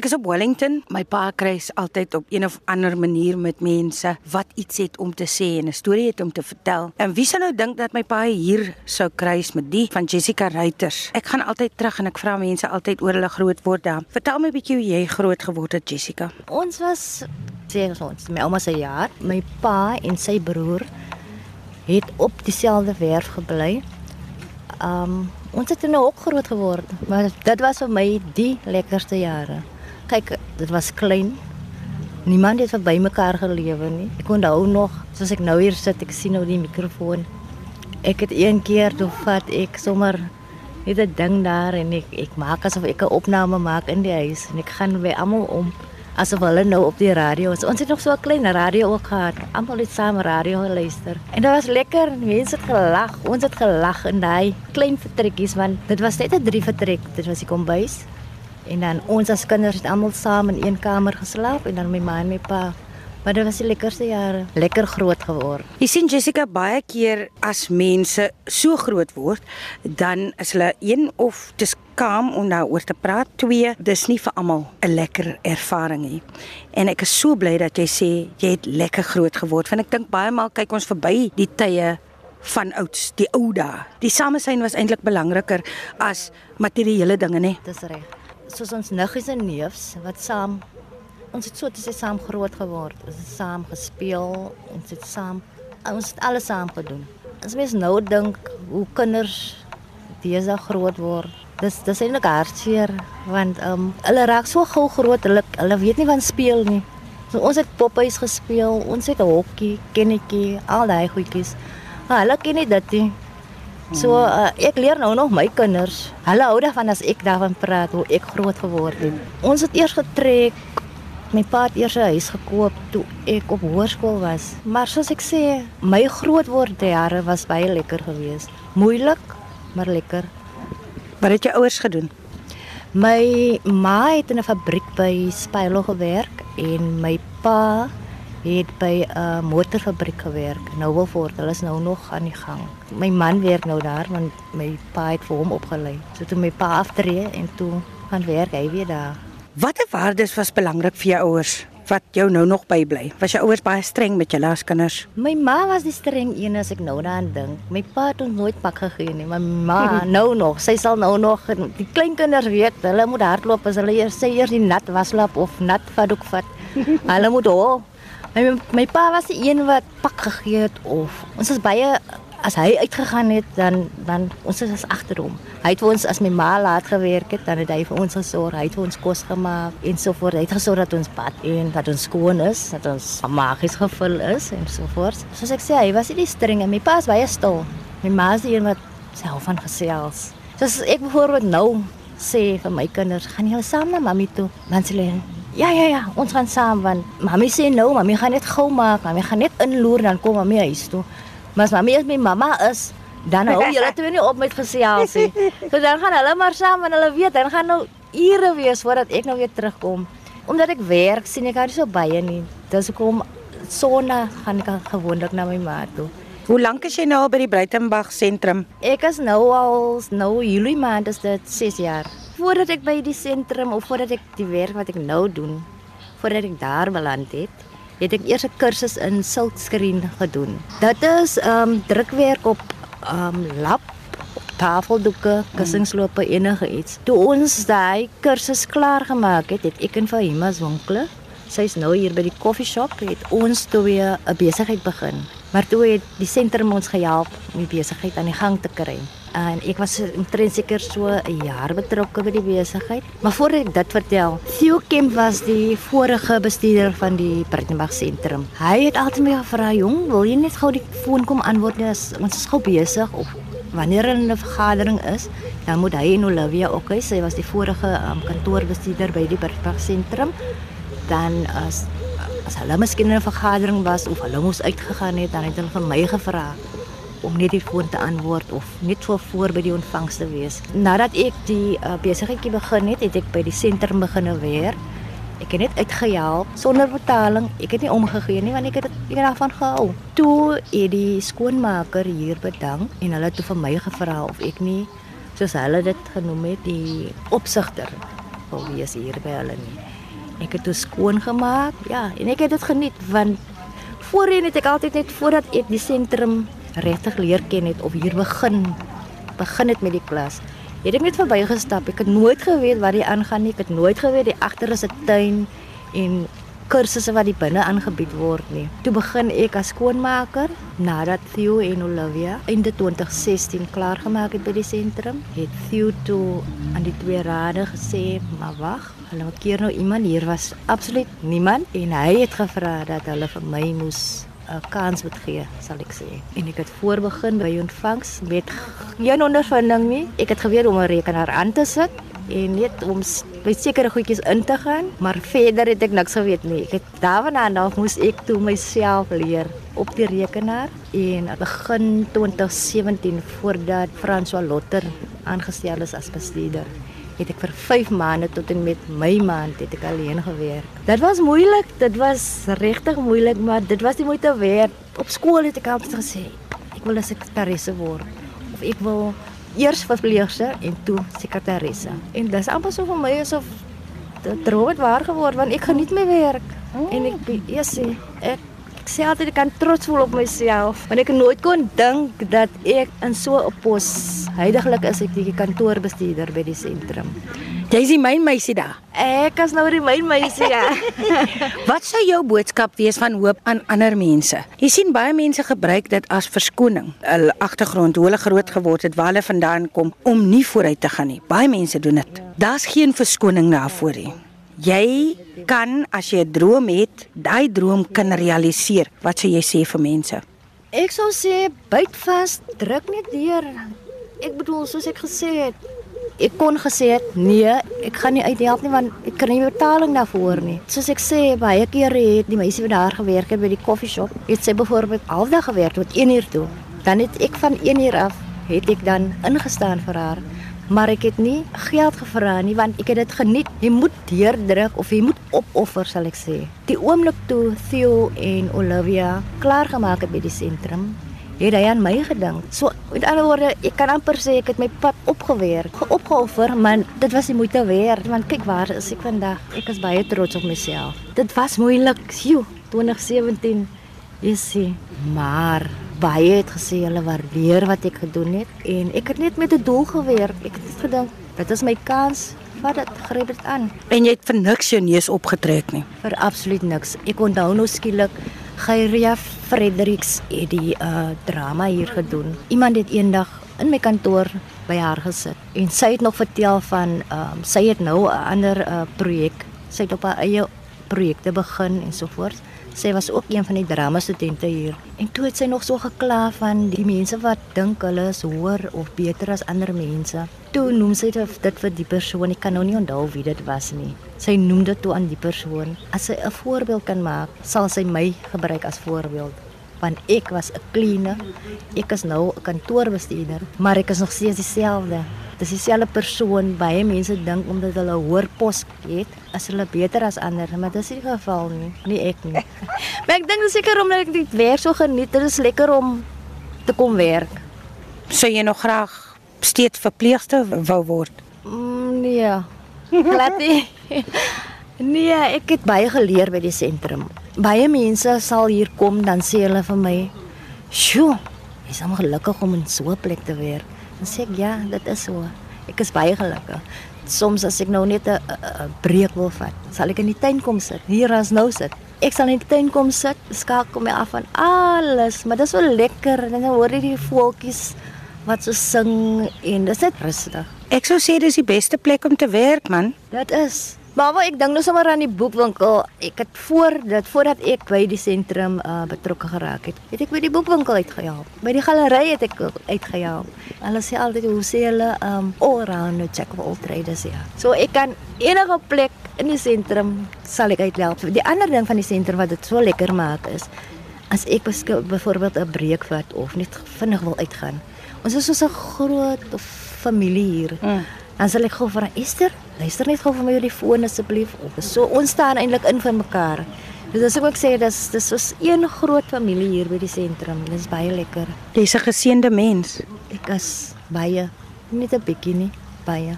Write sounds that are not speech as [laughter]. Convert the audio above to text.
Ek is op Wellington. My pa kruis altyd op een of ander manier met mense wat iets het om te sê en 'n storie het om te vertel. En wie sou nou dink dat my pa hier sou kruis met die van Jessica Reuters? Ek gaan altyd terug en ek vra mense altyd oor hulle groot word daar. Vertel my 'n bietjie hoe jy groot geword het, Jessica. Ons was sê ons my ouma se jaar. My pa en sy broer het op dieselfde werf gebly. Um ons het in 'n hok groot geword, maar dit was vir my die lekkerste jare. Kyk, dit was klein. Niemand het verby mekaar gelewe nie. Ek onthou nog, soos ek nou hier sit, ek sien nou die mikrofoon. Ek het een keer toe vat ek sommer net 'n ding daar en ek ek maak asof ek 'n opname maak in die huis en ek gaan by almal om asof hulle nou op die radio is. Ons het nog so 'n klein radio ook gehad. Almal het saam radio geluister. En dit was lekker. Mense het gelag. Ons het gelag in daai klein vertrekkies want dit was net 'n drie vertrek. Dit was die kombuis. En dan ons as kinders het almal saam in een kamer geslaap en dan my ma en my pa. Maar dit was die lekkerste jare. Lekker groot geword. Jy sien Jessica baie keer as mense so groot word, dan is hulle een of dis skaam om daaroor te praat. Twee, dis nie vir almal 'n lekker ervaring nie. En ek is so bly dat jy sê jy het lekker groot geword. Want ek dink baie maal kyk ons verby die tye van ouds, die ou dae. Die samesyn was eintlik belangriker as materiële dinge, nê? Dis reg. Soos ons niggies en neefs wat saam ons het so te sê saam groot geword. Ons het saam gespeel, ons het saam ons het alles saam gedoen. As mens nou dink hoe kinders dese groot word, dis dis eintlik hartseer want ehm um, hulle raak so gou groot, hulle hulle weet nie van speel nie. So ons het poppies gespeel, ons het hokkie, kennetjie, al daai goedjies. Maar hulle ken nie dit nie. So uh, ek leer nou nog my kinders. Hulle hou daarvan as ek daarvan praat hoe ek groot geword het. Ons het eers getrek My pa het eers 'n huis gekoop toe ek op hoërskool was. Maar soos ek sê, my grootword jare was baie lekker geweest. Moeilik, maar lekker. Wat het jou ouers gedoen? My ma het in 'n fabriek by Spylo gewerk en my pa het by 'n motorfabriek gewerk. Nou wil voort, hulle is nou nog aan die gang. My man werk nou daar want my pa het vir hom opgelei. So toe my pa aftree en toe gaan werk hy weer daar. Watter waardes was belangrik vir jou ouers wat jou nou nog bybly? Was jou ouers baie streng met julle as kinders? My ma was die streng een as ek nou daaraan dink. My pa het ons nooit pak gegee nie. My ma [laughs] nou nog, sy sal nou nog die klein kinders weet, hulle moet hardloop as hulle eers sê eers die nat waslap of nat vaddoek vat. [laughs] hulle moet ho. My my pa was die een wat pak gegee het of ons is baie as hy uitgegaan het dan dan ons is as agter hom. Hy het vir ons as my ma laat gewerk het, dan het hy vir ons gesorg, hy het vir ons kos gemaak en so voort. Hy het gesorg dat ons bad en dat ons skoon is, dat ons magies gevul is en so voort. Soos ek sê, hy was nie die streng en my pa is baie stil. My ma is die een wat self van gesels. Soos ek byvoorbeeld nou sê vir my kinders, gaan julle saam na mami toe? Dan sê hulle Ja ja ja, ons gaan saam want mami sê nou, mami gaan net gou maak, mami gaan net inloer dan kom mami huis toe. Maar as mami as my mamma is, dan hou julle [laughs] twee nie op met gesels nie. So dan gaan hulle maar saam en hulle weet, dan gaan nou ure wees voordat ek nou weer terugkom. Omdat ek werk, sien ek haar so baie nie. Dis hoekom sonna gaan ek gewoonlik na my ma toe. Hoe lank is jy nou al by die Breitenberg sentrum? Ek is nou al nou Julie maand is dit 6 jaar. Voordat ek by die sentrum of voordat ek die werk wat ek nou doen, voordat ek daar beland het, het ek eers 'n kursus in silkscreen gedoen. Dit is ehm um, drukwerk op ehm um, lap tafeldoeke, kussingslope enige iets. Toe ons daai kursus klaar gemaak het, het ek in Fahima winkle. Sy's nou hier by die koffieshop het ons toe weer 'n besigheid begin. Maar toe het die sentrum ons gehelp om die besigheid aan die gang te kry. En ek was omtrent seker so 'n jaar betrokke by die besigheid. Maar voordat ek dit vertel, Theo Kemp was die vorige bestuurder van die Breitenberg sentrum. Hy het altyd my gevra, "Jong, wil jy net gou die foon kom antwoord as ons is gou besig of wanneer er 'n vergadering is, dan moet hy en Olivia ook, hy, sy was die vorige um, kantoorbestuurder by die Breitenberg sentrum, dan as as hulle miskien 'n vergadering was of hulle moes uitgegaan het, dan het hulle vir my gevra om net die foon te antwoord of net so voor by die ontvangs te wees. Nadat ek die uh, besigheidjie begin het, het ek by die sentrum begin weer. Ek het net uitgehelp sonder betaling. Ek het nie omgegee nie want ek het ek het daarvan gehou. Toe het die skoonmaker hier bedank en hulle het vir my gevra of ek nie soos hulle dit genoem het die opsigter wil wees hier by hulle nie. Ek het dit skoon gemaak. Ja, en ek het dit geniet want voorheen het ek altyd net voordat ek die sentrum regtig leer ken het of hier begin begin het met die klas. Het ek net verbygestap. Ek het nooit geweet wat hier aangaan nie. Ek het nooit geweet die agter is 'n tuin en kursusse wat die binne aangebied word nie. Toe begin ek as skoonmaker nadat Theo en Olivia in 2016 klaar gemaak het by die sentrum. Het Theo toe aan die twee rade gesê, "Maar wag, hulle keer nou iemand hier was absoluut niemand en hy het gevra dat hulle vir my moes 'n kans moet gee, sal ek sê. En ek het voorbegin by ontvangs met geen ondervinding nie. Ek het geweet om 'n rekenaar aan te sit en net om by sekere goedjies in te gaan, maar verder het ek niks geweet nie. Ek het daarna dan moes ek toe myself leer op die rekenaar en begin 2017 voordat François Lotter aangestel is as bestuurder het ek vir 5 maande tot en met my maand het ek alleen gewerk. Dit was moeilik, dit was regtig moeilik, maar dit was die moeite werd. Op skool het ek altyd gesê ek wil 'n sekretaresse word of ek wil eers verpleegster en toe sekretaresse. En dis amper so vir my asof dit droog waar geword want ek geniet my werk. Oh. En ek ja sê ek ek sê altyd ek kan trots voel op myself want ek nooit kon dink dat ek in so 'n pos heidaglik is ek die kantoorbestuurder by die sentrum. Jy's die myn meisie daar. Ek is nou die myn meisie ja. [laughs] Wat sou jou boodskap wees van hoop aan ander mense? Jy sien baie mense gebruik dit as verskoning. Hulle agtergrond, hoe hulle groot geword het, waar hulle vandaan kom om nie vooruit te gaan nie. Baie mense doen dit. Daar's geen verskoning daarvoor nie. Jy kan as jy 'n droom het, daai droom kan realiseer. Wat sou jy sê vir mense? Ek sou sê byt vas, druk net deur. Ek bedoel soos ek gesê het, ek kon gesê het nee, ek gaan nie uithelp nie want ek kry nie betaling daarvoor nie. Soos ek sê, baie kere het die meisie wat daar gewerk het by die koffieshop, het sy byvoorbeeld halfdag gewerk tot 1 uur toe. Dan het ek van 1 uur af het ek dan ingestaan vir haar. Maar ek het nie geld gevra nie want ek het dit geniet. Jy moet deurdruk of jy moet opoffer sal ek sê. Die oomblik toe Theo en Olivia klaar gemaak het by die sentrum, het hy aan my gedink. So met ander woorde, ek kan amper sê ek het my pad opgewerk, opgeoffer, maar dit was die moeite werd want kyk waar is ek vandag. Ek is baie trots op myself. Dit was moeilik, sjoe, 2017. Jy sien, maar baie het gesê hulle waardeer wat ek gedoen het en ek het net met 'n doel gewerk. Ek het gedink, dit is my kans. Wat dit gryp dit aan. En jy het vir niks jou neus opgetrek nie. Vir absoluut niks. Ek onthou nou skielik Geyria Fredericks het die uh drama hier gedoen. Iemand het eendag in my kantoor by haar gesit en sy het nog vertel van um, sy het nou 'n ander uh projek. Sy het op haar eie projekte begin en so voort. Sy was ook een van die drama studente hier. En toe het sy nog so gekla van die mense wat dink hulle is hoër of beter as ander mense. Toe noem sy dit vir die persoon, ek kan nou nie onthou wie dit was nie. Sy noem dit toe aan die persoon. As sy 'n voorbeeld kan maak, sal sy my gebruik as voorbeeld. Want ek was 'n cleaner. Ek is nou 'n kantoorbestuurder, maar ek is nog steeds dieselfde dis dieselfde persoon. Baie mense dink omdat hulle 'n hoër pos het as hulle beter as ander maar dis nie die geval nie. Nie ek nie. [laughs] Maar ek dink seker omdat ek dit werk so geniet dit is lekker om te kom werk. Sou jy nog graag steeds verpleegster wou word? Mm, nee. Glad nie. [laughs] Nee ek het baie geleer by die sentrum. Baie mense sal hier kom dan sê hulle vir my sjoe is hom gelukkig om in so 'n plek te werk Dan sê ek ja, dit is so. Ek is baie gelukkig. Soms as ek nou net 'n breek wil vat, sal ek in die tuin kom sit. Hier as nou sit. Ek sal in die tuin kom sit, skakel my af van alles, maar dit is wel lekker. Dan hoor jy die voeltjies wat so sing en dit is net rustig. Ek sou sê dis die beste plek om te werk, man. Dit is. Wat ek dink nou sommer aan die boekwinkel. Ek het voor dit voordat ek by die sentrum uh, betrokke geraak het, het ek by die boekwinkel uitgehelp. By die galery het ek uitgehelp. Hulle sê altyd hoe sê hulle um all around check of all trades ja. So ek kan enige plek in die sentrum sal ek uithelp. Die ander ding van die sentrum wat dit so lekker maak is as ek byvoorbeeld 'n breek vat of net vinnig wil uitgaan. Ons is so 'n groot familie hier. Mm. Dan sal ek gou vir Esther luister net gou vir my oor die foon asseblief so ons staan eintlik in vir mekaar. Dis as ek ook sê dis dis is een groot familie hier by die sentrum. Dit is baie lekker. Jy's 'n geseënde mens. Ek is baie nie 'n bietjie nie, baie.